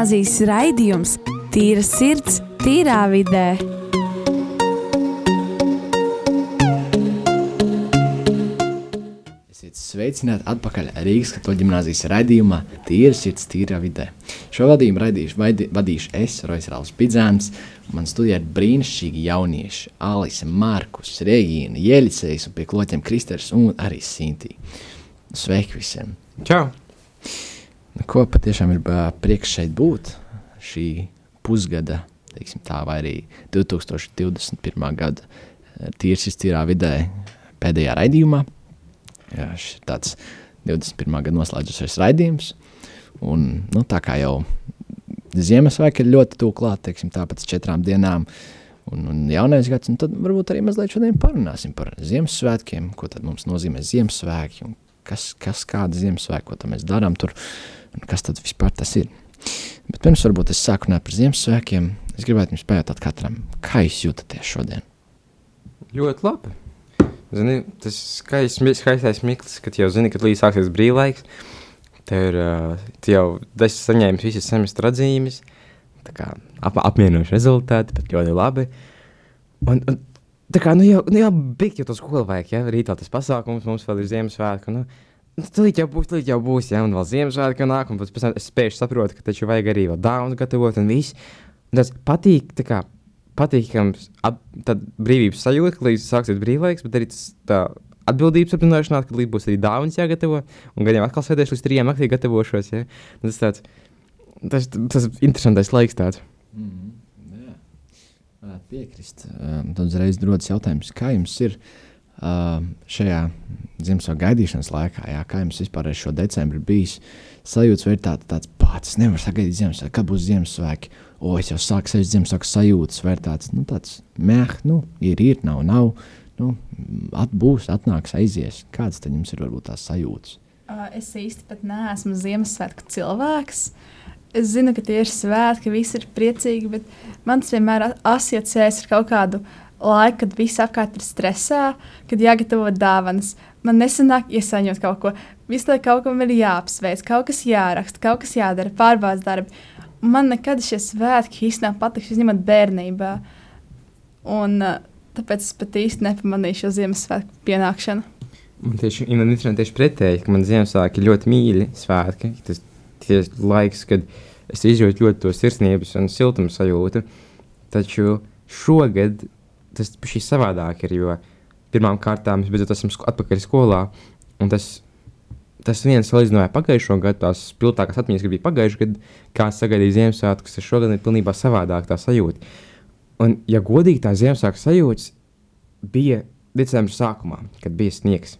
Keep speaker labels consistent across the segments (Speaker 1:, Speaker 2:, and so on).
Speaker 1: gimnāzijas raidījums Tīra sirds, tīrā vidē.
Speaker 2: Sveicināti atpakaļ Rīgas katoļu ģimnāzijas raidījumā Tīra sirds, tīrā vidē. Šo vadījumu raidīšu, vaidi, vadīšu es, Rojas Rāls Pidzēns, man studijā ir brīnišķīgi jaunieši Alise, Markus, Regīna, Jeļicējs un pie kloķiem Kristers un arī Sintī. Sveiki visiem!
Speaker 3: Čau!
Speaker 2: Ko patiešām ir prieks šeit būt šī pusgada, teiksim tā, vai arī 2021. gada sirds, tīrā vidē pēdējā raidījumā. Jā, šis ir tāds 21. gada noslēdzošais raidījums. Un, nu, tā kā jau Ziemassvētki ir ļoti tuvu klāt, teiksim, tā pēc četrām dienām, un, un jaunais gads, un tad varbūt arī mazliet šodien parunāsim par Ziemassvētkiem, ko tad mums nozīmē Ziemassvētki, un kas, kas kāda Ziemassvētki, ko mēs darām tur, un kas tad vispār tas ir. Bet pirms varbūt es sāku runāt par Ziemassvētkiem, es gribētu jums pajautāt katram, kā jūs jūtaties šodien?
Speaker 3: Ļoti labi. Zini, tas skaists, skaistais mirklis, kad jau zini, kad līdz sāksies brīvlaiks. Tev ir tu jau esi saņēmis visas semestra atzīmes, tā kā ap, apmierinoši rezultāti, bet ļoti labi. Un, un tā kā, nu jau, nu jau bija jau tas skolu vajag, ja, rīt vēl tas pasākums, mums vēl ir Ziemassvētku, nu, tūlīt jau būs, tūlīt jau būs, ja, un vēl Ziemassvētku nāk, un pēc tam es spēju saprotu, ka taču vajag arī vēl dāvanu gatavot un viss. Un tas patīk, tā kā, patīkams ap, brīvības sajūta, ka līdz sāksies brīvlaiks, bet arī tas tā atbildības apzināšanās, ka līdz būs arī dāvanas jāgatavo, un gan jau atkal sēdēšu līdz trijiem naktī gatavošos. Ja? Tas tāds, tas, tas interesantais laiks tāds.
Speaker 2: Mm -hmm. Varētu piekrist. Um, tad uzreiz rodas jautājums, kā jums ir uh, šajā Ziemassvētku gaidīšanas laikā, jā, kā jums vispār ir šo decembri bijis sajūts, vai ir tā, tāds pats, es nevaru sagaidīt Ziemassvētku, kad būs Ziemassvētki, o, es jau sāku sevi Ziemassvētku sajūtas, vai ir tāds, nu, tāds mēh, nu, ir, ir, nav, nav, nu, atbūs, atnāks, aizies. Kādas tad jums ir varbūt tās sajūtas?
Speaker 4: Uh, es īsti pat neesmu Ziemassvētku cilvēks. Es zinu, ka tie ir svētki, visi ir priecīgi, bet man tas vienmēr asociēs ar kaut kādu laiku, kad viss apkārt ir stresā, kad jāgatavo dāvanas. Man nesanāk iesaņot kaut ko. Visu laiku kaut kam ir jāapsveic, kaut kas jāraksta, kaut kas jādara, pārbaudas darbi. Man nekad šie svētki īstenībā patīk, izņemot bērnībā. Un, uh, tāpēc es pat īsti nepamanīju šo Ziemassvētku pienākšanu.
Speaker 3: Man tieši, man tieši pretēji, ka man Ziemassvētki ļoti mīļi svētki. Tas ir laiks, kad es izjūtu ļoti to sirsnības un siltumu sajūtu. Taču šogad tas ir savādāk, ir, jo pirmām kārtām es beidzot esmu atpakaļ skolā. Tas, tas viens salīdzināja pagājušo gadu, tās spilgtākās atmiņas, kas bija pagājušajā gadā, kā sagaidīja Ziemassvētkus, tas šogad ir pilnībā savādāk tā sajūta. Un, ja godīgi, tā Ziemassvētku sajūta bija decembra sākumā, kad bija sniegs.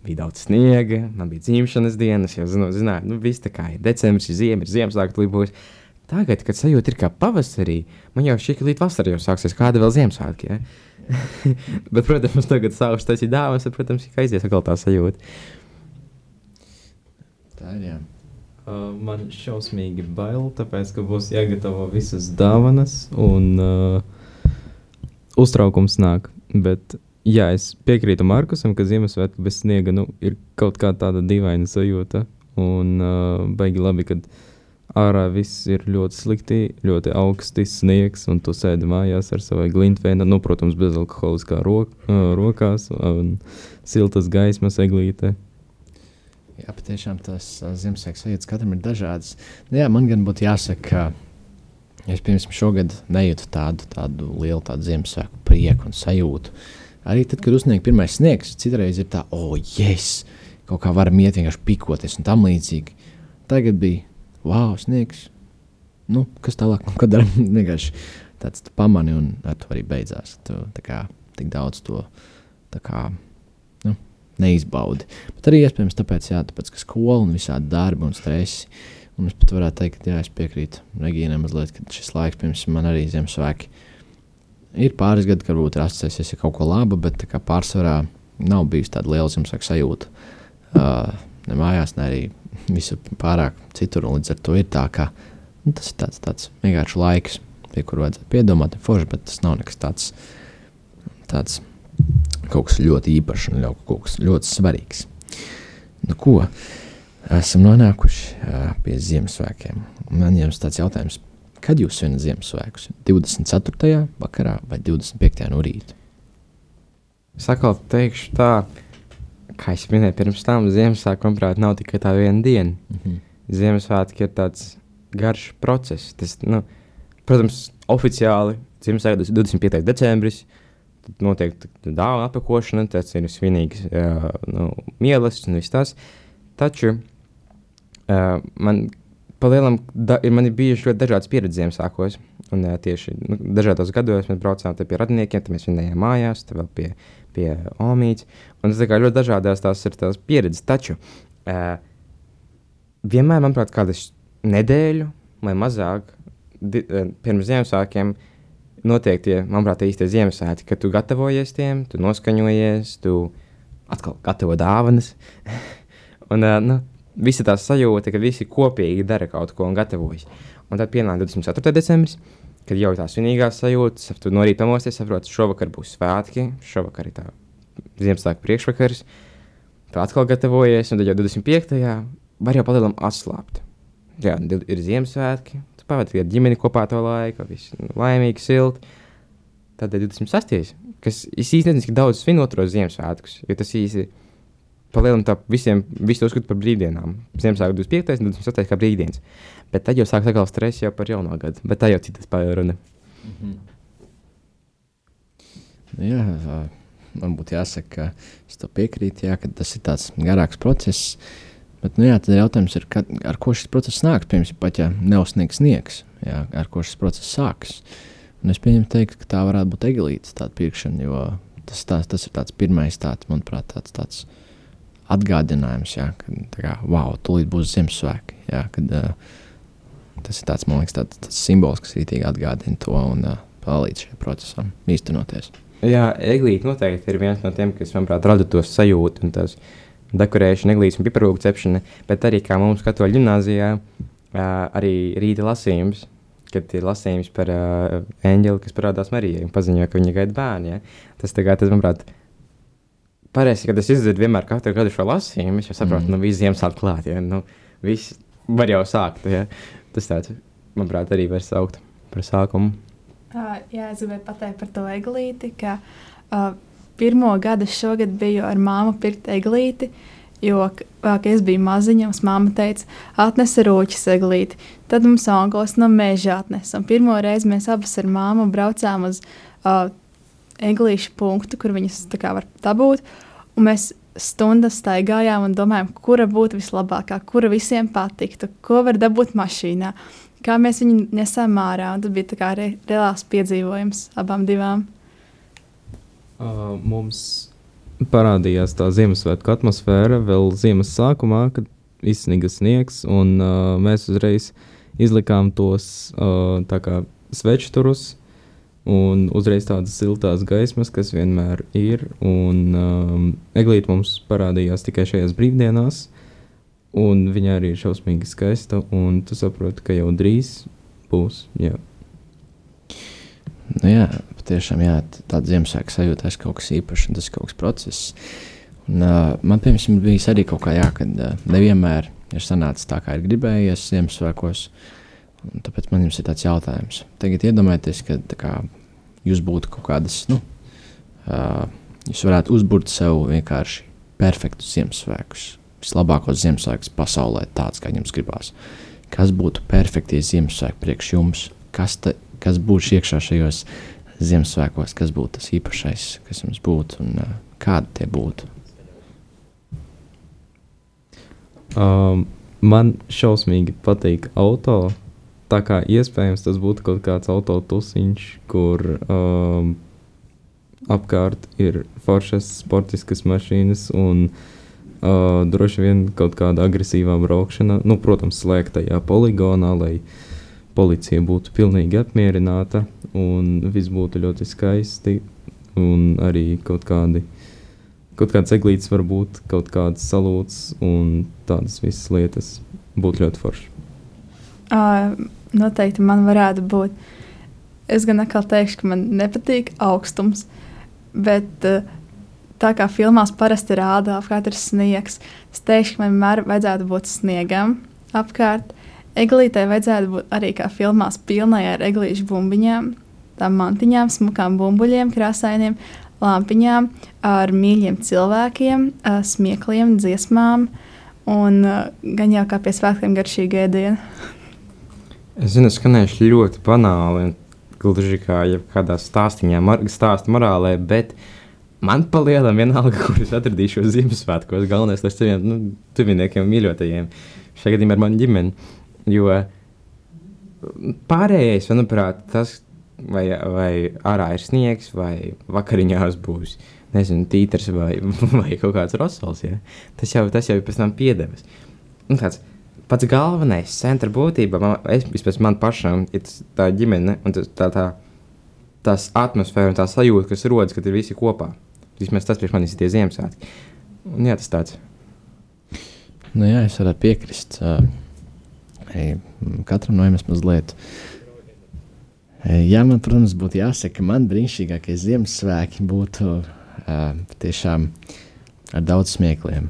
Speaker 3: Bija daudz sniega, man bija dzimšanas dienas, jau zinu, zināju, nu, viss tā kā ir decembris, ir ziema, ir Ziemassvētku libos. Tagad, kad sajūta ir kā pavasarī, man jau ka līdz vasarai jau sāksies kāda vēl Ziemassvētku. Ja? Bet, protams, tagad sākšu taisīt dāvanas, tad, protams, ka aizies atkal tā sajūta.
Speaker 2: Tā ir, jā.
Speaker 5: Uh, man šausmīgi bail, tāpēc, ka būs jāgatavo visas dāvanas un uh, uztraukums nāk. Bet, jā, es piekrītu Markusam, ka Ziemassvētku bez sniega nu, ir kaut kā tāda dīvaina sajūta. Un uh, baigi labi, kad ārā viss ir ļoti slikti, ļoti augsti sniegs, un tu sēdi mājās ar savu glintveinu, nu, protams, bezalkoholiskā rok, rokās un siltas gaismas eglītē.
Speaker 2: Jā, patiešām tas Ziemassvētku sajūtas katram ir dažādas. Nu, jā, man gan būtu jāsaka, ka es pirms šogad nejūtu tādu, tādu lielu tādu Ziemassvētku prieku un sajūtu. Arī tad, kad uzsniedz pirmais sniegs, citreiz ir tā, oh, yes, kaut kā varam iet vienkārši pikoties un tam līdzīgi. Tagad bija, wow, sniegs. Nu, kas tālāk, nu, kad vienkārši tāds pamani un ar to arī beidzās. Tu, kā, tik daudz to tā kā neizbaudi. Bet arī iespējams tāpēc, jā, tāpēc ka skola un visādi darbi un stresi. Un es pat varētu teikt, ka jā, es piekrītu Regīnai mazliet, ka šis laiks pirms man arī Ziemassvētki ir pāris gadi, kad varbūt asociēsies ar kaut ko labu, bet pārsvarā nav bijusi tāda liela Ziemassvētku sajūta. Uh, ne mājās, ne arī visur pārāk citur. Līdz ar to ir tā, ka nu, tas ir tāds, tāds vienkārši laiks, pie kura vajadzētu piedomāt, forši, bet tas nav nekas tāds. tāds kaut kas ļoti īpašs un kaut kas ļoti svarīgs. Nu, ko? esam nonākuši pie Ziemassvētkiem. Man jums tāds jautājums, kad jūs svinat Ziemassvētkus? 24. vakarā vai 25. no rīta?
Speaker 3: Sakal, teikšu tā, kā es minēju pirms tam, Ziemassvētku, manuprāt, nav tikai tā viena diena.
Speaker 2: Mm -hmm.
Speaker 3: Ziemassvētki ir tāds garš process. Tas, nu, protams, oficiāli Ziemassvētku 25. decembris. Tad notiek dāvana apkošana, tas ir svinīgs uh, nu, mīlestības un viss tas. Taču uh, man palielam, da, man ir bijušas ļoti dažādas pieredzes Ziemassvētkos. Un uh, tieši nu, dažādos gados mēs braucām pie radiniekiem, tad mēs vinējām mājās, tad vēl pie, pie Omīdas. Un tas ļoti dažādās tās ir tās pieredzes. Taču uh, vienmēr, manuprāt, kādas nedēļu vai mazāk di, pirms Ziemassvētkiem notiek tie, manuprāt, īstie Ziemassvētki, kad tu gatavojies tiem, tu noskaņojies, tu atkal gatavo dāvanas. un, uh, nu, visa tā sajūta, ka visi kopīgi dara kaut ko un gatavojas. Un tad pienāk 24. decembris, kad jau tā svinīgā sajūta, tu no rīta pamosties, saproti, šovakar būs svētki, šovakar ir tā Ziemassvētku priekšvakaris. Tu atkal gatavojies, un tad jau 25. var jau palielināt atslābt. Jā, ir Ziemassvētki, tu pavadi ar ģimeni kopā to laiku, viss laimīgi, silti. Tad ir 26. kas īstenībā daudz svin otros Ziemassvētkus, jo tas īstenībā palielināt tā visiem, visu uzskatu par brīvdienām. Ziemassvētku 25. un 28. kā brīvdienas. Bet tad jau sākas atkal stress jau par jauno gadu. Bet tā jau citas pārruna.
Speaker 2: Mm -hmm. Jā, man būtu jāsaka, ka es tam piekrītu, jā, ka tas ir tāds garāks process. Bet, nu, jā, tad jautājums ir, kad, ar ko šis process nāks. Piemēram, pat ja neuzsniegs sniegs, jā, ar ko šis process sāks. Un es pieņemu, teikt, ka tā varētu būt eglītes pirkšana, jo tas, tā, tas ir tāds pirmais, tāds, manuprāt, tāds, tāds atgādinājums, jā, ka tā kā, wow, tūlīt būs Ziemassvētki. Jā, kad, uh, tas ir tāds, man liekas, tāds, tāds simbols, kas rītīgi atgādina to un uh, palīdz šajam procesam īstenoties.
Speaker 3: Jā, eglīte noteikti ir viens no tiem, kas, manuprāt, rada to sajūtu un tās dekorēšana, eglītes un piparūgu cepšana, bet arī kā mums katoļu ģimnāzijā, uh, arī rīta lasījums, kad ir lasījums par uh, eņģeli, kas parādās Marijai un paziņoja, ka viņa gaida bērnu. Ja? Tas, tā kā, tas, manuprāt, Pareizi, kad es izdzirdu vienmēr katru gadu šo lasījumu, es jau saprotu, mm. nu, viss Ziemassvētku klāt, ja, nu, viss var jau sākt, ja. Tas tāds, manuprāt, arī var saukt par sākumu.
Speaker 4: Uh, jā, es gribēju pateikt par to eglīti, ka uh, pirmo gadu šogad biju ar māmu pirkt eglīti, jo, kad es biju maziņa, mums māma teica, atnesa rūķis eglīti. Tad mums anglis no meža atnesa. Un pirmo reizi mēs abas ar māmu braucām uz uh, eglīšu punktu, kur viņas kā, var dabūt. Un mēs stundas staigājām un domājām, kura būtu vislabākā, kura visiem patiktu, ko var dabūt mašīnā, kā mēs viņu nesam ārā. Tas bija kā re, reāls piedzīvojums abām divām.
Speaker 5: Uh, mums parādījās tā Ziemassvētku atmosfēra vēl ziemas sākumā, kad izsniga sniegs, un uh, mēs uzreiz izlikām tos uh, sveču turus Un uzreiz tādas siltās gaismas, kas vienmēr ir. Un um, Eglīte mums parādījās tikai šajās brīvdienās. Un viņa arī ir šausmīgi skaista. Tu saproti, ka jau drīz būs. Jā,
Speaker 2: nu, jā patiešām jā, tāda Ziemassvētku sajūta, tas kaut kas īpašs un tas kaut kas process. Un, uh, man piemēram bija arī kaut kā jā, kad uh, nevienmēr ir sanācis tā, kā ir gribējies Ziemassvētkos. Uh, Un tāpēc man ir tāds jautājums. Tagad iedomājieties, ka kā, jūs būtu kaut kādas, nu, uh, jūs varētu uzbūvēt sev vienkārši perfektus Ziemassvētkus, vislabākos Ziemassvētkus pasaulē, tāds kā jums gribās. Kas būtu perfektie Ziemassvētki priekš jums? Kas, te, kas būtu iekšā šajos Ziemassvētkos, kas būtu tas īpašais, kas jums būtu un uh, kādi tie būtu?
Speaker 5: Um, man šausmīgi patīk auto tā kā iespējams tas būtu kaut kāds autotusiņš, kur um, apkārt ir foršas sportiskas mašīnas un uh, droši vien kaut kāda agresīvā braukšana. Nu, protams, slēgtajā poligonā, lai policija būtu pilnīgi apmierināta un viss būtu ļoti skaisti un arī kaut kādi. Kaut kāds eglītis var būt, kaut kāds salūts un tādas visas lietas būtu ļoti forši.
Speaker 4: Uh, noteikti man varētu būt. Es gan atkal teikšu, ka man nepatīk augstums, bet uh, tā kā filmās parasti rāda apkārt ir sniegs, es teikšu, ka man vienmēr vajadzētu būt sniegam apkārt. Eglītei vajadzētu būt arī kā filmās, pilnai ar eglīšu bumbiņām, tām mantiņām, smukām bumbuļiem, krāsainiem, lampiņām, ar mīļiem cilvēkiem, smiekliem, dziesmām un gan jau kā pie svētkiem garšīga ēdiena.
Speaker 3: Es zinu, skanējuši ļoti banāli, gluži kā jebkādā stāstījumā, mar stāsta morālē, bet man palielam vienalga, kur es atradīšos Ziemassvētkos. Galvenais, lai saviem nu, tuviniekiem, mīļotajiem, šajā gadījumā ar manu ģimeni. Jo pārējais, manuprāt, tas, vai, vai ārā ir sniegs, vai vakariņās būs nezinu, tītars vai, vai kaut kāds rosals, ja? tas, jau, tas jau ir pēc tam piedevas. Un tāds, pats galvenais centra būtība, man, es, vispār man pašam, ir tā ģimene un tā, tā, tā, tās atmosfēra un tā sajūta, kas rodas, kad ir visi kopā. Vismaz tas priekš manis ir tie Ziemassvētki. Un jā, tas tāds.
Speaker 2: Nu, jā, es varētu piekrist. Uh, katram no jums mazliet. Jā, man, protams, būtu jāsaka, ka man brīnišķīgākie Ziemassvētki būtu uh, tiešām ar daudz smiekliem.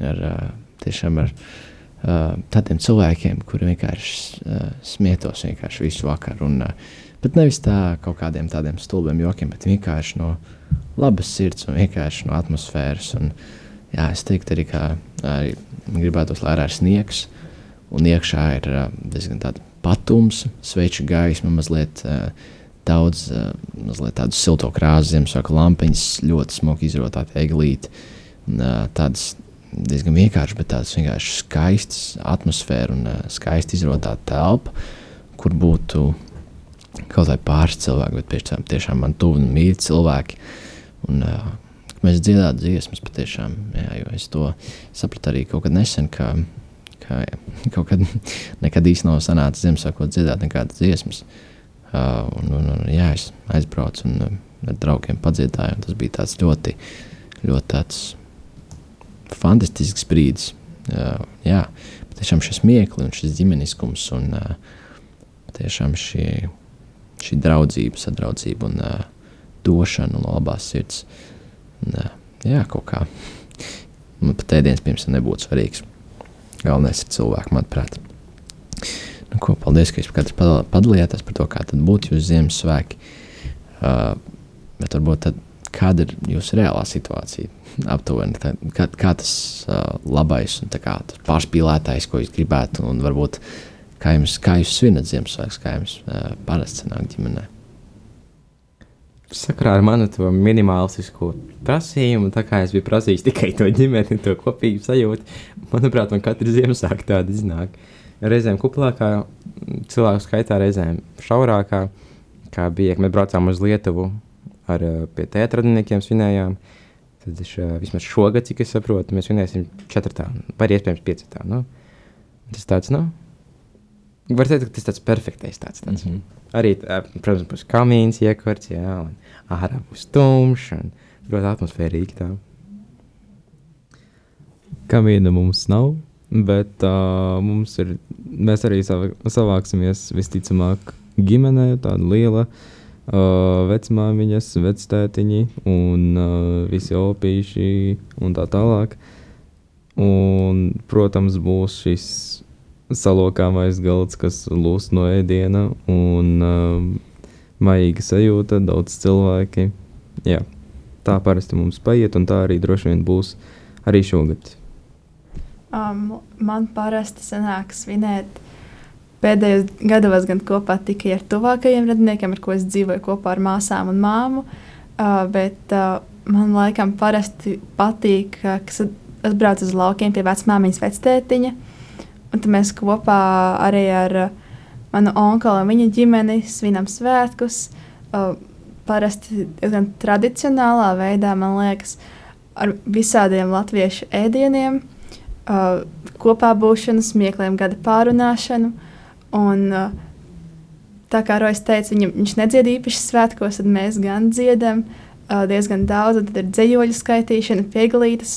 Speaker 2: Ar, uh, tiešām ar uh, tādiem cilvēkiem, kuri vienkārši uh, smietos vienkārši visu vakaru. Un, uh, bet nevis tā kaut kādiem tādiem stulbiem jokiem, bet vienkārši no labas sirds un vienkārši no atmosfēras. Un, jā, es teiktu arī, ka arī gribētos, lai ir sniegs. Un iekšā ir uh, diezgan patums, sveču gaisma, mazliet uh, daudz, uh, mazliet tādu silto krāsu, Ziemassvētku lampiņas, ļoti smuki izrotāti eglīti. Uh, tādas diezgan vienkāršas, bet tādas vienkārši skaistas atmosfēra un uh, skaisti izrotāta telpa, kur būtu kaut kādi pāris cilvēki, bet tiešām, tiešām man tuvu un mīļi cilvēki. Un, uh, mēs dziedātu dziesmas patiešām, jā, jo es to sapratu arī kaut kad nesen, ka kā kaut kad nekad īsti nav sanācis Ziemassvētkos dziedāt nekādas dziesmas. Uh, un, un, un, jā, es aizbraucu un ar draugiem padziedāju. Tas bija tāds ļoti, ļoti tāds fantastisks brīdis. Uh, jā, tiešām šis mieklis un šis ģimeniskums un uh, tiešām šie, šī draudzība, sadraudzība un uh, došana no labās sirds. Un, uh, jā, kaut kā man pat ēdienas pirms nebūtu svarīgs. Galvenais ir cilvēks, manuprāt. Nu, ko, paldies, ka jūs katrs padalījāties par to, kā būtu jūsu Ziemassvētki. Uh, bet varbūt tad, kāda ir jūsu reālā situācija? Aptuveni, tā, kā, kā tas uh, labais un kā, pārspīlētais, ko jūs gribētu, un varbūt kā jums, kā jūs svinat Ziemassvētkus, kā jums uh, parasti sanāk ģimenei.
Speaker 3: Sakrā ar manu minimālistisko prasījumu, tā kā es biju prasījis tikai to ģimeni, to kopīgu sajūtu, manuprāt, man katru Ziemassvētku tāda iznāk. Reizēm kuplākā, cilvēku skaitā, reizēm šaurākā, kā bija, kad mēs braucām uz Lietuvu ar pie teātradiniekiem svinējām. Tad es, vismaz šogad, cik es saprotu, mēs svinēsim četrtā, vai iespējams piecatā. Nu? Tas tāds, nu, var teikt, ka tas tāds perfektais tāds. tāds. Mm -hmm. Arī, protams, būs kamīns iekārts, jā, un ārā būs tumšs un ļoti atmosfērīgi tā.
Speaker 5: Kamīna mums nav, bet uh, mums ir, mēs arī sav, savāksimies visticamāk ģimenē, tāda liela uh, vecmāmiņas, vectētiņi un uh, visi opīši un tā tālāk. Un, protams, būs šis salokāmais galds, kas lūst no ēdiena, un uh, maīga sajūta, daudz cilvēki. Jā, tā parasti mums paiet, un tā arī droši vien būs arī šogad.
Speaker 4: Um, man parasti sanāk svinēt pēdējos gados gan kopā tikai ar tuvākajiem radiniekiem, ar ko es dzīvoju kopā ar māsām un māmu, uh, bet uh, man laikam parasti patīk, ka es atbraucu uz laukiem pie vecmāmiņas vectētiņa, Un tad mēs kopā arī ar uh, manu onkuli un viņa ģimeni svinam svētkus. Uh, parasti diezgan tradicionālā veidā, man liekas, ar visādiem latviešu ēdieniem, uh, kopā būšanu, smiekliem, gada pārunāšanu. Un, tā kā Rojas teica, viņam, viņš nedzied īpaši svētkos, tad mēs gan dziedam diezgan daudz. Tad ir dzējoļu skaitīšana, pieglītas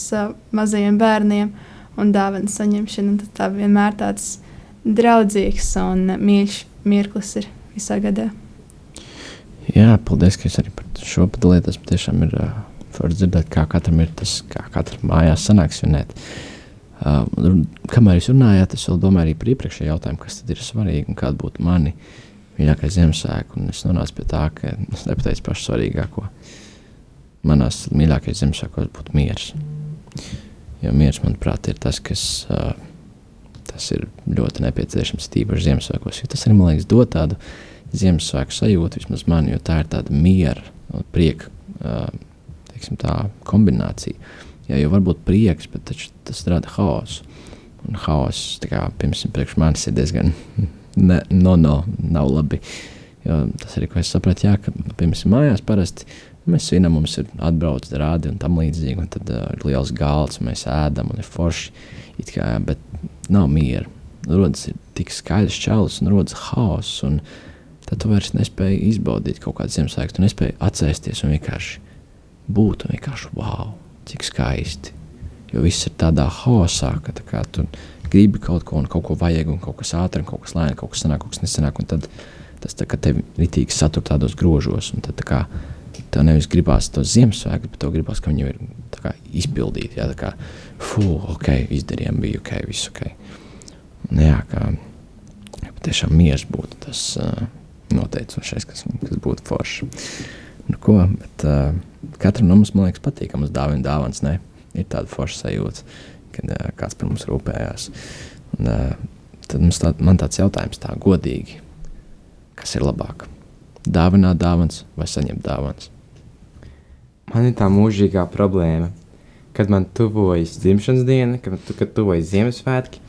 Speaker 4: mazajiem bērniem. Uh, un dāvana saņemšana. Tas tā vienmēr tāds draudzīgs un mīļš mirklis ir visā gadā.
Speaker 2: Jā, paldies, ka jūs arī par šo padalījāties. Tiešām ir Var dzirdēt, kā katram ir tas, kā katram mājās sanāk svinēt. Uh, kamēr jūs runājāt, es domāju arī par iepriekšējo jautājumu, kas tad ir svarīgi un kāda būtu mani mīļākais Ziemassvētku. Un es nonācu pie tā, ka es nepateicu pašu svarīgāko. Manās mīļākais Ziemassvētkos būtu miers. Jo miers, manuprāt, ir tas, kas uh, tas ir ļoti nepieciešams tīpaši Ziemassvētkos. Tas arī, man liekas, dod tādu Ziemassvētku sajūtu, vismaz man, jo tā ir tāda miera un prieka uh, teiksim, tā, kombinācija. Jā, jo var būt prieks, bet tas rada haosu. Un haoss, kā piemēram, priekš manis ir diezgan ne, no, no, nav labi. Jo tas arī, ko es sapratu, jā, ka, piemēram, mājās parasti mēs svinam, mums ir atbraucis rādi un tam līdzīgi, un tad uh, ir liels galds, un mēs ēdam, un ir forši, kā, bet nav miera. Rodas tik skaļs čalis, un rodas haoss, un tad tu vairs nespēji izbaudīt kaut kādu Ziemassvētku, tu nespēji atcēsties un vienkārši būt un vienkārši wow, cik skaisti. Jo viss ir tādā haosā, ka tā kā, tu gribi kaut ko, un kaut ko vajag, un kaut kas ātri, un kaut kas lēni, kaut kas sanāk, kaut kas nesanāk. Tad tas tā, tevi ritīgi satur tādos grožos. Tad tā kā, tev nevis gribās to Ziemassvētku, bet tev gribās, ka viņi ir kā, izpildīti. Jā, tā kā, fu, ok, izdarījām, bija ok, viss ok. Un, jā, kā, tiešām miers būtu tas uh, noteicošais, kas, kas būtu forši. Nu, ko, bet, uh, katram no mums, man liekas, patīk, ka mums dāvina dāvāns. Ne? Ir tāda forša sajūta, kad uh, kāds par mums rūpējās. Un, uh, tad tā, man tāds jautājums, tā godīgi, kas ir labāk? Dāvināt dāvāns vai saņemt dāvāns?
Speaker 3: Man ir tā mūžīgā problēma, kad man tuvojas dzimšanas diena, kad, kad tuvojas Ziemassvētki.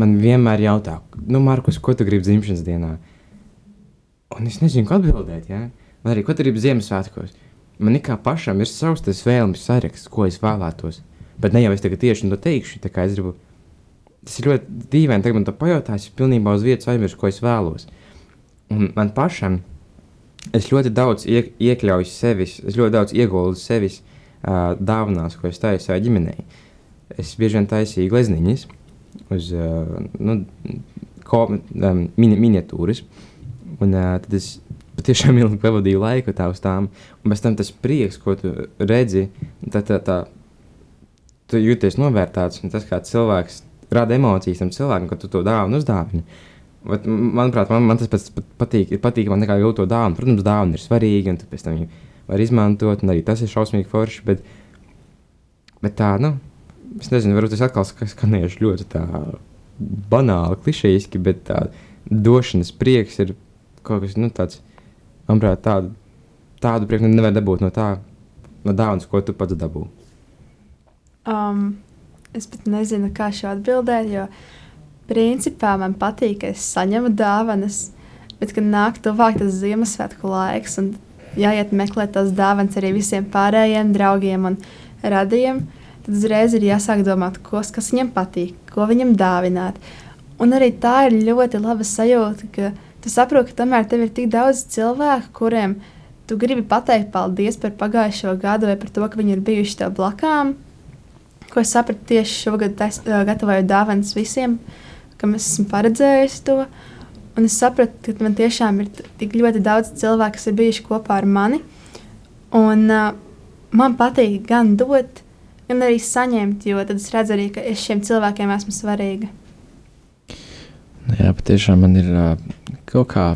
Speaker 3: Man vienmēr jautā, nu, Markus, ko tu gribi dzimšanas dienā? Un es nezinu, ko atbildēt. Ja? Man arī, ko tu gribi Ziemassvētkos? Man kā pašam ir savs tas vēlmes saraksts, ko es vēlētos. Bet ne jau es tagad tieši to teikšu, tā kā es gribu. Tas ir ļoti dīvaini, tagad man to pajautās, es pilnībā uz vietas aizmirsu, ko es vēlos. Un man pašam, es ļoti daudz iek, iekļauju sevis, es ļoti daudz ieguldu sevis uh, dāvanās, ko es taisu savai ģimenei. Es bieži vien taisīju glezniņas uz uh, nu, ko, um, mini, miniatūras, un uh, tad es patiešām ilgi pavadīju laiku tā uz tām. Un pēc tam tas prieks, ko tu redzi, tā, tā, tā, tu jūties novērtēts. Un tas, kā cilvēks rada emocijas tam cilvēkam, kad tu to dāvanu uzdāvini. Bet, manuprāt, man, man tas pats patīk, ir patīkami nekā gūt to dāvanu. Protams, dāvana ir svarīga, un tu pēc tam viņu var izmantot, arī tas ir šausmīgi forši. Bet, bet tā, nu, es nezinu, varbūt es atkal skanēšu ļoti tā banāli, klišejiski, bet tā došanas prieks ir kaut kas nu, tāds Manuprāt, tādu, tādu prieku nevar dabūt no tā, no dāvanas, ko tu pats dabū.
Speaker 4: Um, es pat nezinu, kā šo atbildēt, jo principā man patīk, ka es saņemu dāvanas, bet kad nāk tuvāk tas Ziemassvētku laiks un jāiet meklēt tās dāvanas arī visiem pārējiem draugiem un radiem, tad uzreiz ir jāsāk domāt, ko, kas viņam patīk, ko viņam dāvināt. Un arī tā ir ļoti laba sajūta, ka tu saproti, ka tomēr tev ir tik daudz cilvēku, kuriem tu gribi pateikt paldies par pagājušo gadu vai par to, ka viņi ir bijuši tev blakām. Ko es sapratu tieši šogad, tais, gatavoju dāvanas visiem, kam es esmu paredzējis to. Un es sapratu, ka man tiešām ir tik ļoti daudz cilvēku, kas ir bijuši kopā ar mani. Un, uh, man patīk gan dot, gan arī saņemt, jo tad es redzu arī, ka es šiem cilvēkiem esmu svarīga.
Speaker 2: Jā, patiešām man ir kaut, kā,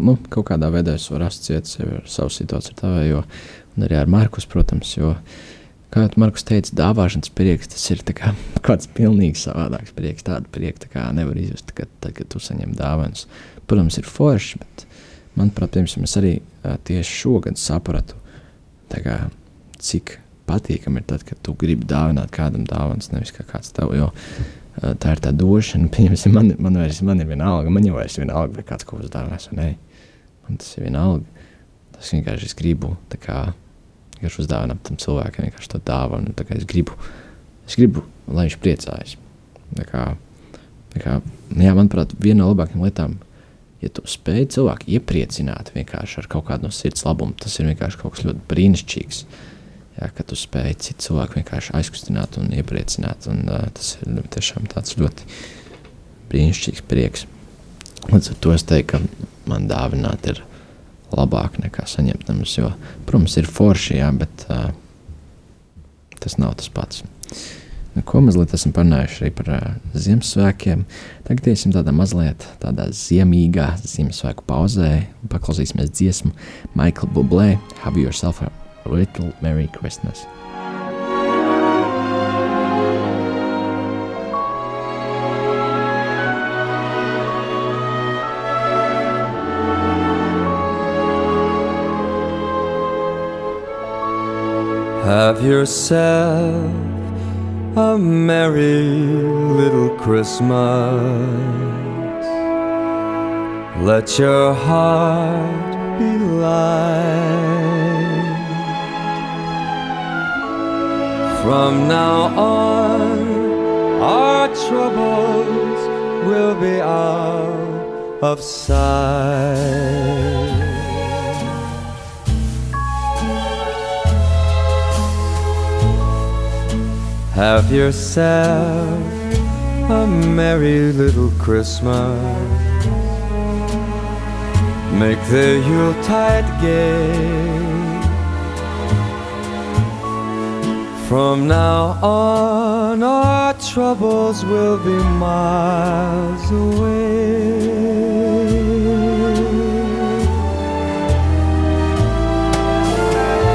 Speaker 2: nu, kaut kādā veidā es varu asociēt sevi ar savu situāciju, ar tavējo, un arī ar Markus, protams, jo, kā jau Markus teica, dāvāšanas prieks, tas ir kā, kāds pilnīgi savādāks prieks, tādu prieku tā nevar izjust, kad, tad, kad tu saņem dāvanas. Protams, ir forši, bet, manuprāt, piemēram, es arī tieši šogad sapratu, kā, cik patīkami ir tad, kad tu gribi dāvināt kādam dāvanas, nevis kā kāds tev, jo tā ir tā došana. Pieņemsim, man, man, vairs, man ir viena alga, man jau vairs ir viena alga, vai kāds ko uzdāvinās, vai nē. Man tas ir viena alga. Tas vienkārši es gribu, tā kā, vienkārši uzdāvināt tam cilvēkam, vienkārši to dāvanu. Tā kā es gribu, es gribu, lai viņš priecājas. Tā kā, tā kā, jā, manuprāt, viena no labākajām lietām, ja tu spēj cilvēku iepriecināt vienkārši ar kaut kādu no sirds labumu, tas ir vienkārši kaut kas ļoti brīnišķīgs. Uh, Jā, ka tu spēj citu cilvēku vienkārši aizkustināt un iepriecināt. Un, uh, tas ir tiešām tāds ļoti brīnišķīgs prieks. Līdz ar to es teiktu, ka man dāvināt ir labāk nekā saņemt nemus. Jo, protams, ir forši, jā, bet uh, tas nav tas pats. Nu, ko mazliet esam parunājuši arī par uh, Ziemassvētkiem. Tagad iesim tādā mazliet tādā ziemīgā Ziemassvētku pauzē un paklausīsimies dziesmu Michael Bublé Have Yourself a Little Merry Christmas.
Speaker 6: Have yourself a merry little Christmas. Let your heart be light. From now on, our troubles will be out of sight. Have yourself a merry little Christmas. Make the Yuletide gay. From now on, our troubles will be miles away.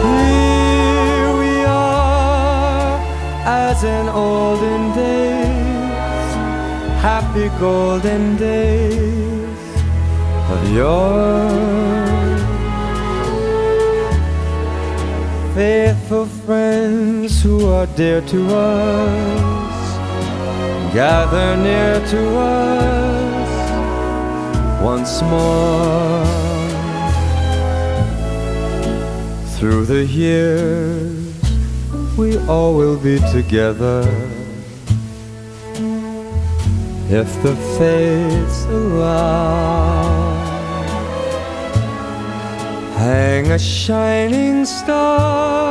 Speaker 6: Here we are, as in olden days, happy golden days of yore. Faithful friends who are dear to us, gather near to us once more. Through the years, we all will be together. If the fates allow, hang a shining star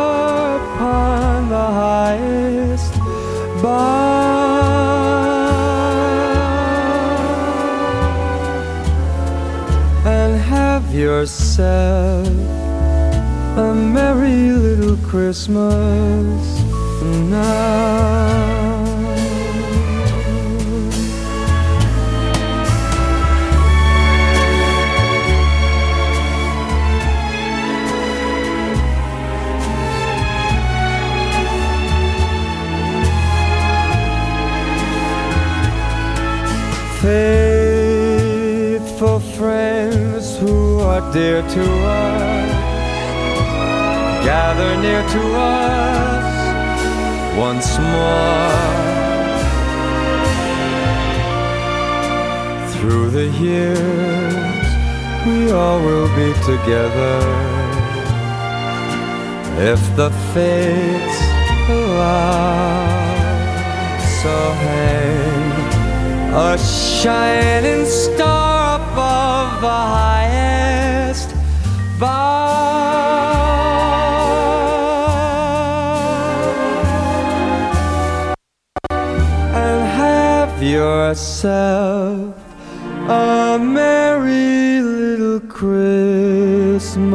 Speaker 6: and have yourself a merry little Christmas now. Faithful friends who are dear to us gather near to us once more. Through the years, we all will be together if the fates allow. So hang a shining star above the highest bough. And have yourself a merry little Christmas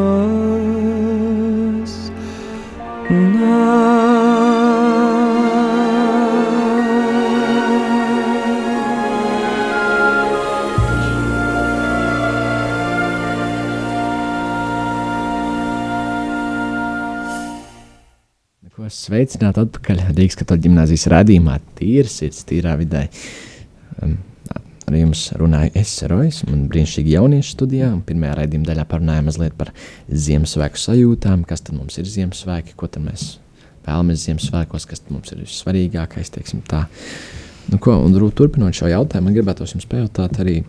Speaker 2: Ko sveicināt atpakaļ Rīgas katoļu ģimnāzijas rādījumā, tīra sirds, tīrā vidē. Um, ar jums runāju es, Rojas, un brīnišķīgi jauniešu studijā. Pirmajā raidījuma daļā parunājām mazliet par Ziemassvētku sajūtām, kas tad mums ir Ziemassvētki, ko tad mēs vēlamies Ziemassvētkos, kas mums ir vissvarīgākais, teiksim tā. Nu, ko, un turpinot šo jautājumu, man gribētos jums pajautāt arī,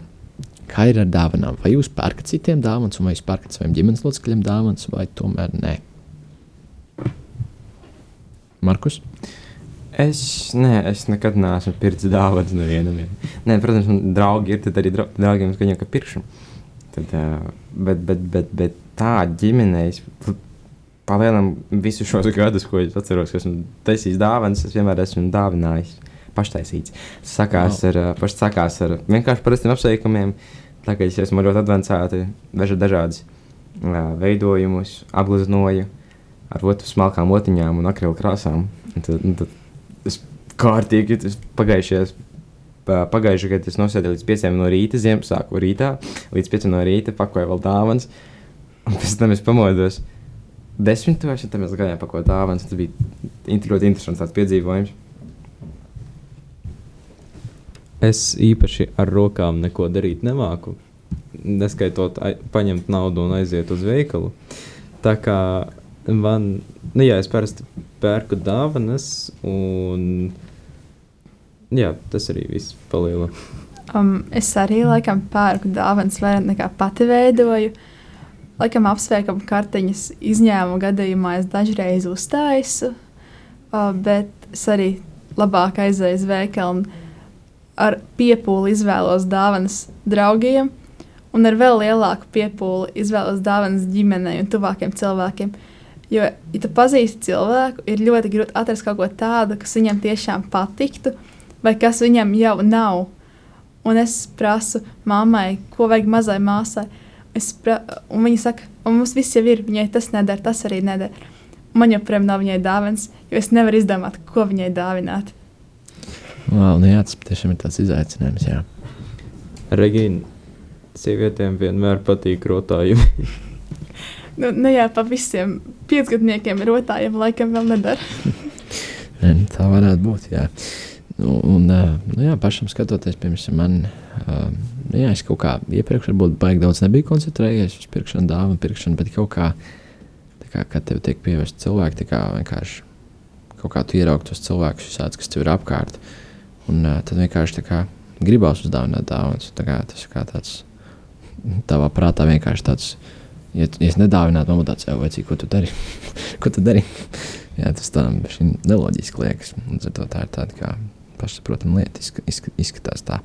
Speaker 2: kā ir ar dāvanām. Vai jūs pērkat citiem dāvanas, vai jūs pērkat saviem ģimenes locekļiem dāvanas, vai tomēr nē? Markus?
Speaker 3: Es, nē, es nekad neesmu pircis dāvanas nevienam. Nē, protams, man draugi ir, tad arī dra draugiem viņam kā pirkšu. Tad, uh, bet, bet, bet, bet tā ģimenē, es palielinām visus šos gadus, ko es atceros, ka esmu taisījis dāvanas, es vienmēr esmu dāvinājis. Paštaisīts. Sakās
Speaker 2: Wow.
Speaker 3: ar, uh, pašs sakās ar vienkārši parastiem apsveikumiem. Tā kā es esmu ļoti advancēti, vežu dažādas uh, veidojumus, apgleznoju ar otru smalkām otiņām un akrilu krāsām. Un tad, un tad es kārtīgi pagājušajās. pa- Pagājušajā gadā es nosēdēju līdz 5 no rīta, Ziemassvētku rītā, līdz 5 no rīta, pakoju vēl dāvanas. Un pēc tam es pamodos desmitos, un tad mēs gājām pakot dāvanas. Tas bija ļoti interesants piedzīvojums.
Speaker 5: Es īpaši ar rokām neko darīt nemāku. Neskaitot, ai, paņemt naudu un aiziet uz veikalu. Tā kā man, nu jā, es parasti pērku dāvanas, un jā, tas arī viss paliela.
Speaker 4: Um, es arī laikam pērku dāvanas vairāk nekā pati veidoju. Laikam apsveikam kartiņas izņēmuma gadījumā es dažreiz uztaisu, uh, bet es arī labāk aizēju uz veikalu un ar piepūli izvēlos dāvanas draugiem, un ar vēl lielāku piepūli izvēlos dāvanas ģimenei un tuvākiem cilvēkiem. Jo, ja tu pazīsti cilvēku, ir ļoti grūti atrast kaut ko tādu, kas viņam tiešām patiktu, vai kas viņam jau nav. Un es prasu mammai, ko vajag mazai māsai. Es pra, un viņa saka, un mums viss jau ir, viņai tas nedara, tas arī nedara. Man joprojām nav viņai dāvāns, jo es nevaru izdomāt, ko viņai dāvināt.
Speaker 2: Wow, nu jā, tas tiešām ir tāds izaicinājums. Jā.
Speaker 5: Regīna, sievietēm vienmēr patīk rotājumi.
Speaker 4: Nu, ne jau pa visiem piecgadniekiem rotājiem laikam vēl nedara.
Speaker 2: Nē, nu, Tā varētu būt. Jā. Nu, un, ā, nu, jā, pašam skatoties, piemēram, man, ā, nu, jā, es kaut kā iepriekš varbūt baigi daudz nebiju koncentrējies uz pirkšanu, dāvanu pirkšanu, bet kaut kā, kā kad tev tiek pievērsta cilvēki, tā kā vienkārši kaut kā tu ieraugi tos cilvēkus, visādus, kas tev ir apkārt, un ā, tad vienkārši tā kā gribās uzdāvināt dāvanas. Tā kā tas ir kā tāds, tavā prātā vienkārši tāds, ja, ja es nedāvinātu, man būtu tāds, jau vajadzīgi, ko tu dari, ko tu dari. Jā, tas tā neloģiski liekas. Līdz ar to tā ir tāda kā pašsaprotama lieta, izska, izska, izskatās tā.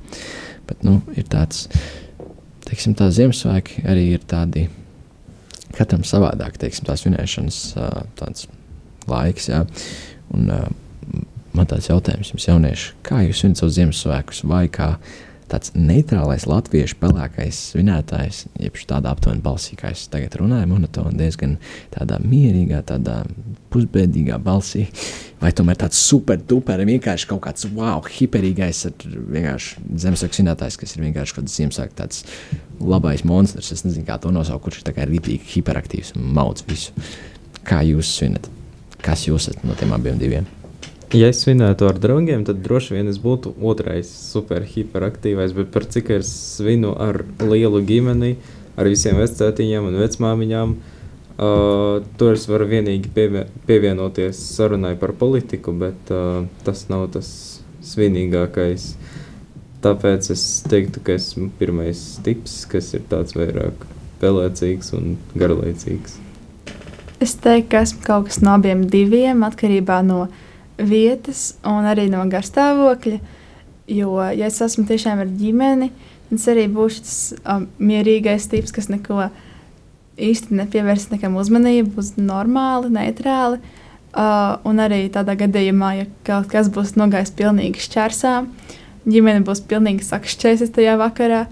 Speaker 2: Bet nu, ir tāds, teiksim, tā Ziemassvētki arī ir tādi, katram savādāk, teiksim, tās svinēšanas tāds laiks. Jā. Un, man tāds jautājums jums, jaunieši, kā jūs svinat savus Ziemassvētkus vai kā tāds neitrālais latviešu pelēkais svinētājs, jeb tādā aptuveni balsī, kā es tagad runāju, monotoni, diezgan tādā mierīgā, tādā pusbēdīgā balsī, vai tomēr tāds super duper, vienkārši kaut kāds wow, hiperīgais, vienkārši Ziemassvētku svinētājs, kas ir vienkārši kaut kāds Ziemassvētku tāds labais monstrs, es nezinu, kā to nosaukt, kurš ir tā kā rītīgi hiperaktīvs un mauc visu. Kā jūs svinat? Kas jūs esat no tiem abiem diviem?
Speaker 5: Ja es svinētu ar draugiem, tad droši vien es būtu otrais super hiperaktīvais, bet par cik es svinu ar lielu ģimeni, ar visiem vecātiņiem un vecmāmiņām, uh, tur es varu vienīgi pievie pievienoties sarunai par politiku, bet uh, tas nav tas svinīgākais. Tāpēc es teiktu, ka esmu pirmais tips, kas ir tāds vairāk pelēcīgs un garlaicīgs.
Speaker 4: Es teiktu, ka esmu kaut kas no abiem diviem, atkarībā no vietas un arī no garstāvokļa. Jo, ja es esmu tiešām ar ģimeni, tad es arī būšu tas um, mierīgais tips, kas neko īsti nepievērs nekam uzmanību, būs normāli, neitrāli. Uh, un arī tādā gadījumā, ja kaut kas būs nogājis pilnīgi šķērsā, ģimene būs pilnīgi sakšķēsies tajā vakarā,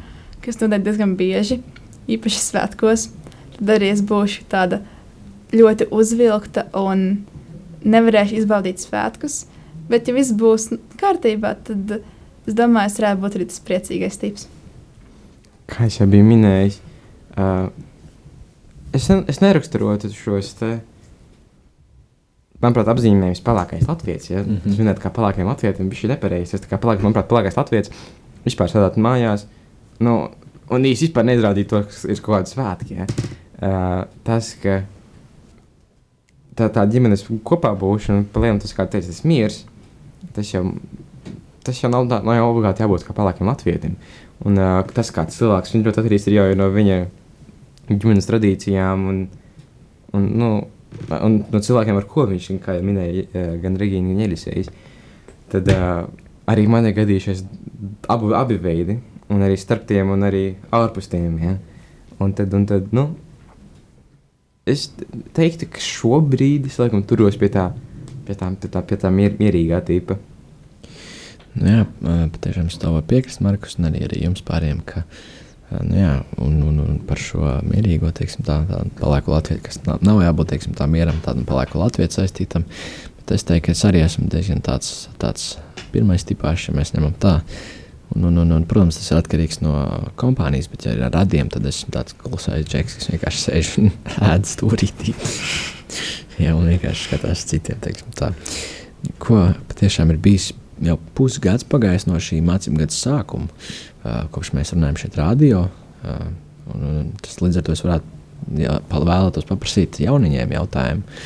Speaker 4: kas notiek diezgan bieži, īpaši svētkos, tad arī es būšu tāda ļoti uzvilkta un nevarēšu izbaudīt svētkus. Bet, ja viss būs kārtībā, tad es domāju, es varētu būt arī tas priecīgais tips.
Speaker 3: Kā jau biju minējis, uh, es, ne, es neraksturotu šos te. Manuprāt, apzīmējums pelēkais latviečs. Ja? Mm. -hmm. Es minēju, kā pelēkajam latviečam bija šī nepareizi. Es tā kā pelēk, manuprāt, pelēkais latviečs vispār strādāt mājās. Nu, un īsti vispār neizrādīt to, ka ir kaut kāda svētki. Ja? Uh, tas, ka tā, tā ģimenes kopā būšana, palielināt tas, kā teicis, miers, tas jau, tas jau nav, nav jau obligāti jābūt kā pelēkam latvietim. Un uh, tas, kāds cilvēks, viņš ļoti atkarīgs ir jau no viņa ģimenes tradīcijām un, un, nu, un no cilvēkiem, ar ko viņš, kā jau minēja, gan Regīna, gan Elisējas. Tad uh, arī man ir gadījušies abu, abi veidi, un arī starp tiem, un arī ārpus tiem. Ja? Un tad, un tad, nu, es teiktu, ka šobrīd es laikam turos pie tā, pie tā, pie tā, pie tā mier, mierīgā tipa.
Speaker 2: Nu, jā, patiešām es tev piekrist, Markus, un arī, arī jums pāriem, ka nu, jā, un, un, un par šo mierīgo, teiksim, tā, tā pelēko latviešu, kas nav, nav jābūt teiksim, tā mieram, tādam pelēko latviešu saistītam. Bet es teiktu, ka es arī esmu diezgan tāds, tāds pirmais tipāšs, ja mēs ņemam tā. Un, un, un, un, protams, tas ir atkarīgs no kompānijas, bet, ja ir radiem, tad esmu tāds klusais džeks, kas vienkārši sēž un ēd stūrītī. Jā, un vienkārši skatās citiem. teiksim tā. Ko patiešām ir bijis jau pusgads pagājis no šī mācību gada sākuma, uh, kopš mēs runājam šeit radio. Uh, un, un tas līdz ar to es varētu jā, vēlētos paprasīt jauniņiem jautājumu,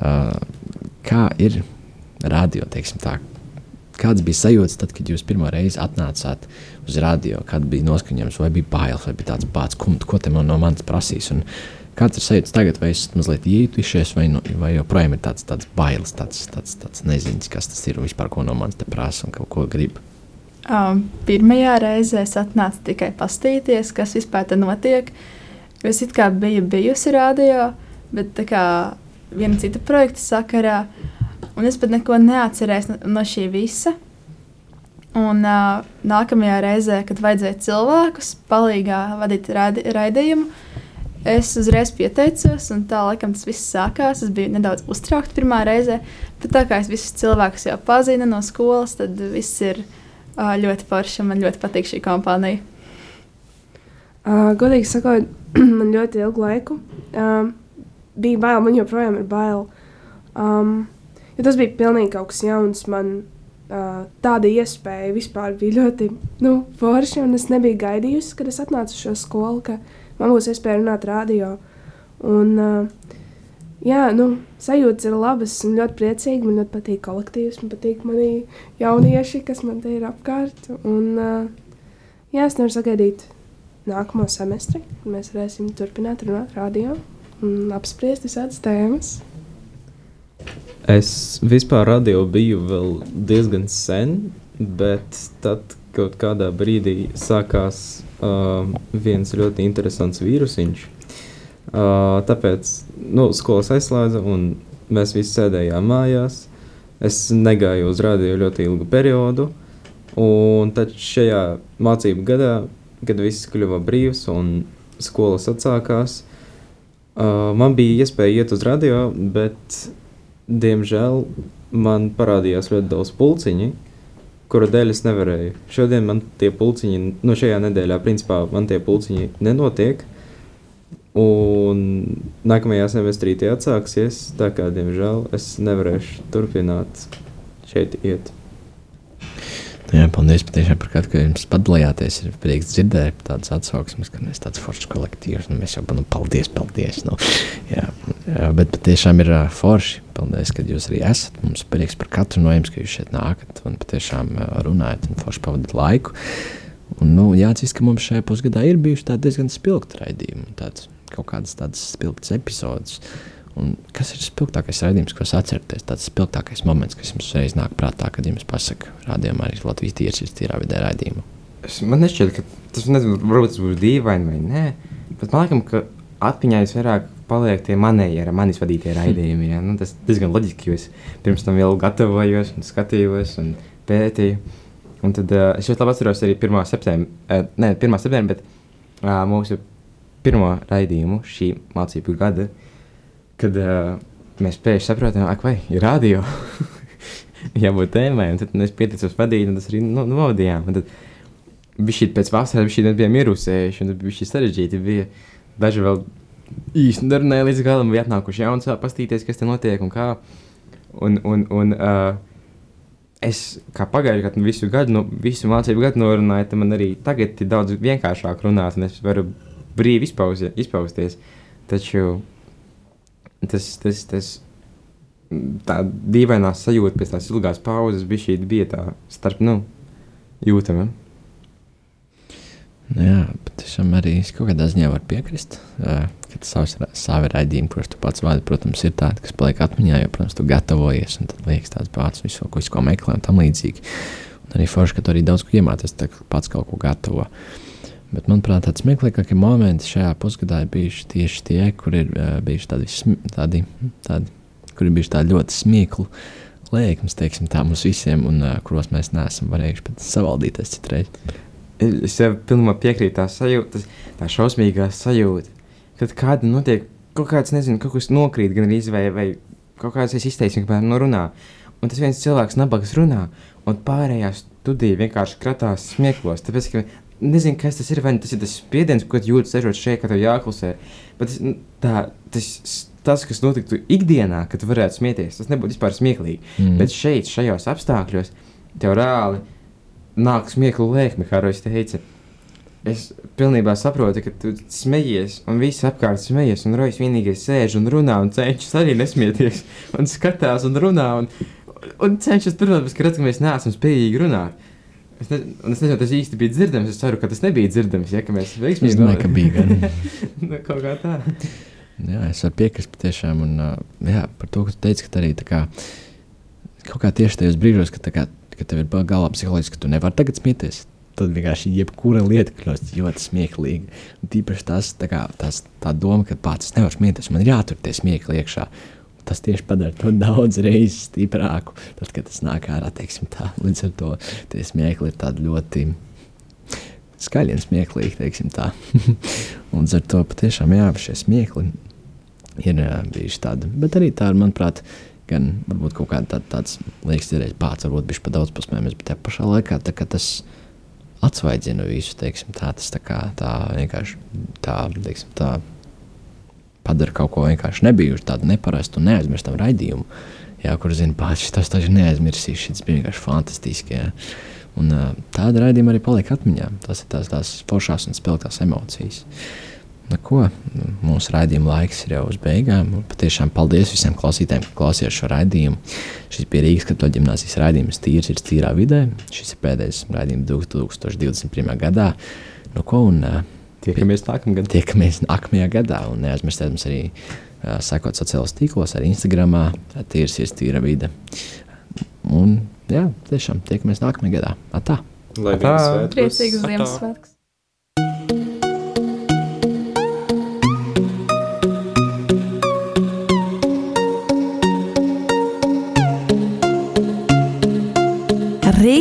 Speaker 2: uh, kā ir radio, teiksim tā, Kāds bija sajūta tad, kad jūs pirmo reizi atnācāt uz radio, kad bija noskaņojums, vai bija bailes, vai bija tāds bācis, ko, ko te man no manis prasīs? Un kāds ir sajūta tagad, vai esat mazliet ietušies, vai, no, vai joprojām ir tāds, tāds bailes, tāds, tāds, tāds nezināms, kas tas ir un vispār ko no manis te prasa un ko grib.
Speaker 4: Um, pirmajā reizē es atnācu tikai pastīties, kas vispār te notiek. Es it kā biju bijusi radio, bet tā kā viena cita projekta sakarā, un es pat neko neatcerējos no, no šī visa. Un uh, nākamajā reizē, kad vajadzēja cilvēkus palīgā vadīt raidījumu, es uzreiz pieteicos, un tā laikam tas viss sākās. Es biju nedaudz uztraukta pirmā reizē, bet tā kā es visus cilvēkus jau pazinu no skolas, tad viss ir uh, ļoti forši. Man ļoti patīk šī kompānija.
Speaker 7: Uh, godīgi sakot, man ļoti ilgu laiku uh, bija bail, man joprojām ir bail. Um, jo tas bija pilnīgi kaut kas jauns. Man uh, tāda iespēja vispār bija ļoti nu, forša, un es nebiju gaidījusi, kad es atnācu uz šo skolu, ka man būs iespēja runāt radio. Un, uh, jā, nu, sajūtas ir labas, esmu ļoti priecīga, man ļoti patīk kolektīvs, man patīk mani jaunieši, kas man te ir apkārt. Un, uh, jā, es nevaru sagaidīt nākamo semestri, kad mēs varēsim turpināt runāt radio un apspriest visādas tēmas.
Speaker 5: Es vispār radio biju vēl diezgan sen, bet tad kaut kādā brīdī sākās uh, viens ļoti interesants vīrusiņš. Uh, tāpēc nu, skolas aizslēdza, un mēs visi sēdējām mājās. Es negāju uz radio ļoti ilgu periodu, un tad šajā mācību gadā, kad viss kļuva brīvs un skolas atsākās, uh, man bija iespēja iet uz radio, bet diemžēl man parādījās ļoti daudz pulciņu, kura dēļ es nevarēju. Šodien man tie pulciņi, no šajā nedēļā, principā, man tie pulciņi nenotiek. Un nākamajā semestrī tie atsāksies. Tā kā, diemžēl, es nevarēšu turpināt šeit iet.
Speaker 2: Jā, paldies patiešām par kādu, ka jums padalījāties. Ir prieks dzirdēt tādas atsauksmes, ka mēs tāds foršs kolektīvs, nu mēs jau, nu, paldies, paldies. Nu, jā, bet patiešām ir forši. Paldies, ka jūs arī esat. Mums prieks par katru no jums, ka jūs šeit nākat un patiešām runājat un forši pavadat laiku. Un, nu, jāatzīst, ka mums šajā pusgadā ir bijuši diezgan spilgti raidījumi, tāds, kaut kādas tādas spilgtas epizodes. Un kas ir spilgtākais raidījums, ko atceraties? Tas spilgtākais moments, kas jums reiz nāk prātā, kad jums pasaka, rādījumā arī Latvijas tieši ir tīrā vidē raidījumu.
Speaker 3: Es, man nešķiet, ka tas nezinu, varbūt tas būs dīvaini vai nē. Bet man liekas, ka atmiņā visvairāk paliek tie manējie, ar manis vadītie raidījumi. Ja? Nu, tas diezgan loģiski, jo es pirms tam vēl gatavojos, un skatījos un pētīju. Un tad uh, es ļoti labi atceros arī 1. septembrī, uh, ne 1. septembrī, bet uh, mūsu pirmo raidījumu šī mācību gada, kad uh, mēs pēkšņi saprotam, ka vai ir radio. Jābūt tēmai, un tad es pieticos vadīt, un tas arī nu, novadījām. Un tad bija šī pēc vasaras, šī bija mirusējuši, un tad bija šī sarežģīti. Bija daži vēl īsti nerunāja līdz galam, bija atnākuši jauns, pastīties, kas te notiek un kā. Un, un, un uh, es kā pagājušajā gadā, visu gadu, no, visu mācību gadu norunāju, tad man arī tagad ir daudz vienkāršāk runāt, un es varu brīvi izpauzi, izpausties. Taču tas, tas, tas tā dīvainā sajūta pēc tās ilgās pauzes bija šī bija tā starp, nu, jūtama.
Speaker 2: Nu, jā, bet tiešām arī es kaut kādā ziņā varu piekrist. Uh, ka savs, savi raidījumi, kurus tu pats vadi, protams, ir tādi, kas paliek atmiņā, jo, protams, tu gatavojies un tad liekas tāds pats, visu, ko, ko meklē un tam līdzīgi. Un arī forši, ka tu arī daudz ko iemācies, kā pats kaut ko gatavo. Bet, manuprāt, tāds smieklīgākie momenti šajā pusgadā ir bijuši tieši tie, kur ir uh, bijuši tādi, tādi, tādi, kur ir bijuši tādi ļoti smiekli lēkmes, teiksim, tā mums visiem, un uh, kuros mēs neesam varējuši pat savaldīties citreiz.
Speaker 3: Es jau pilnībā piekrītu tā sajūta, tā šausmīgā sajūta, kad kāda notiek kaut kāds, nezinu, kaut kas nokrīt, gan arī vai, vai kaut kādas izteiksmes, piemēram, no runā. Un tas viens cilvēks nabagas runā, un pārējā studija vienkārši kratās smieklos. Tāpēc, ka nezinu, kas tas ir. Vai nu tas ir tas spiediens, ko jūtas sežot šeit, kad tev jāklusē. Bet tas, nu, tā, tas, tas, kas notiktu ikdienā, kad tu varētu smieties, tas nebūtu vispār smieklīgi. Mm. Bet šeit, šajos apstākļos, tev reāli nāk smieklu lēkme, kā Rojas teica. Es pilnībā saprotu, ka tu smejies, un viss apkārt smejies, un Rojas vienīgais sēž un runā, un cenšas arī nesmieties, un skatās un runā, un, un cenšas turpināt, ka redz, ka mēs neesam spējīgi runāt. Es, ne, un es nezinu, tas īsti bija dzirdams. Es ceru, ka tas nebija dzirdams. Ja mēs
Speaker 2: Es
Speaker 3: veiksmīgi
Speaker 2: domāju, ka bija gan.
Speaker 3: nu, kaut kā tā.
Speaker 2: Jā, es varu piekrist patiešām. Un, uh, jā, par to, ka tu teici, ka arī tā kā, kaut kā tieši tajos brīžos, kad, tā kā, kad tev ir galvā psiholoģiski, ka tu nevari tagad smieties. Tad vienkārši jebkura lieta kļūst ļoti smieklīga. Tīpaši tas, tā, kā, tas, tā doma, ka pats nevar smieties, man ir jātur tie smiekli iekšā. Tas tieši padara to daudz reizes stiprāku. Tad, kad tas nāk ārā, teiksim, tā, līdz ar to tie smiekli ir tādi ļoti skaļi un smieklīgi, teiksim tā. un ar to patiešām jā, šie smiekli ir bijuši tādi. Bet arī tā ir, manuprāt, gan varbūt kaut kāda tāda, tāds liekas, ir pats, varbūt bija pat daudz pasmējamies, bet tajā pašā laikā tā, tas atsvaidzina visu, teiksim, tā, tas tā kā tā vienkārši tā, teiksim, tā padara kaut ko vienkārši nebijušu, tādu neparastu un neaizmirstam raidījumu. Jā, kur zina, pats tas taču neaizmirsīs, šis bija vienkārši fantastiski. Jā. Un uh, tāda raidījuma arī paliek atmiņā. Tas ir tās, tās foršās un spilgtās emocijas. Nu, ko, mūsu raidījuma laiks ir jau uz beigām. Un Patiešām paldies visiem klausītājiem, ka klausījās šo raidījumu. Šis bija Rīgas katoļu ģimnāzijas raidījums Tīrs ir tīrā vidē. Šis ir pēdējais raidījums 2021. gadā. Nu, ko, un,
Speaker 3: Tiekamies nākamgad.
Speaker 2: Tiekamies nākamajā gadā. Un neaizmirstiet mums arī uh, sekot sociālajos tīklos, arī Instagram, tīrs ir tīra vide. Un jā, tiešām tiekamies nākamajā gadā. Atā!
Speaker 5: Lai
Speaker 3: Tā.
Speaker 5: viens svētkus.
Speaker 4: Priecīgus
Speaker 5: Atā.
Speaker 4: Ziemassvētkus!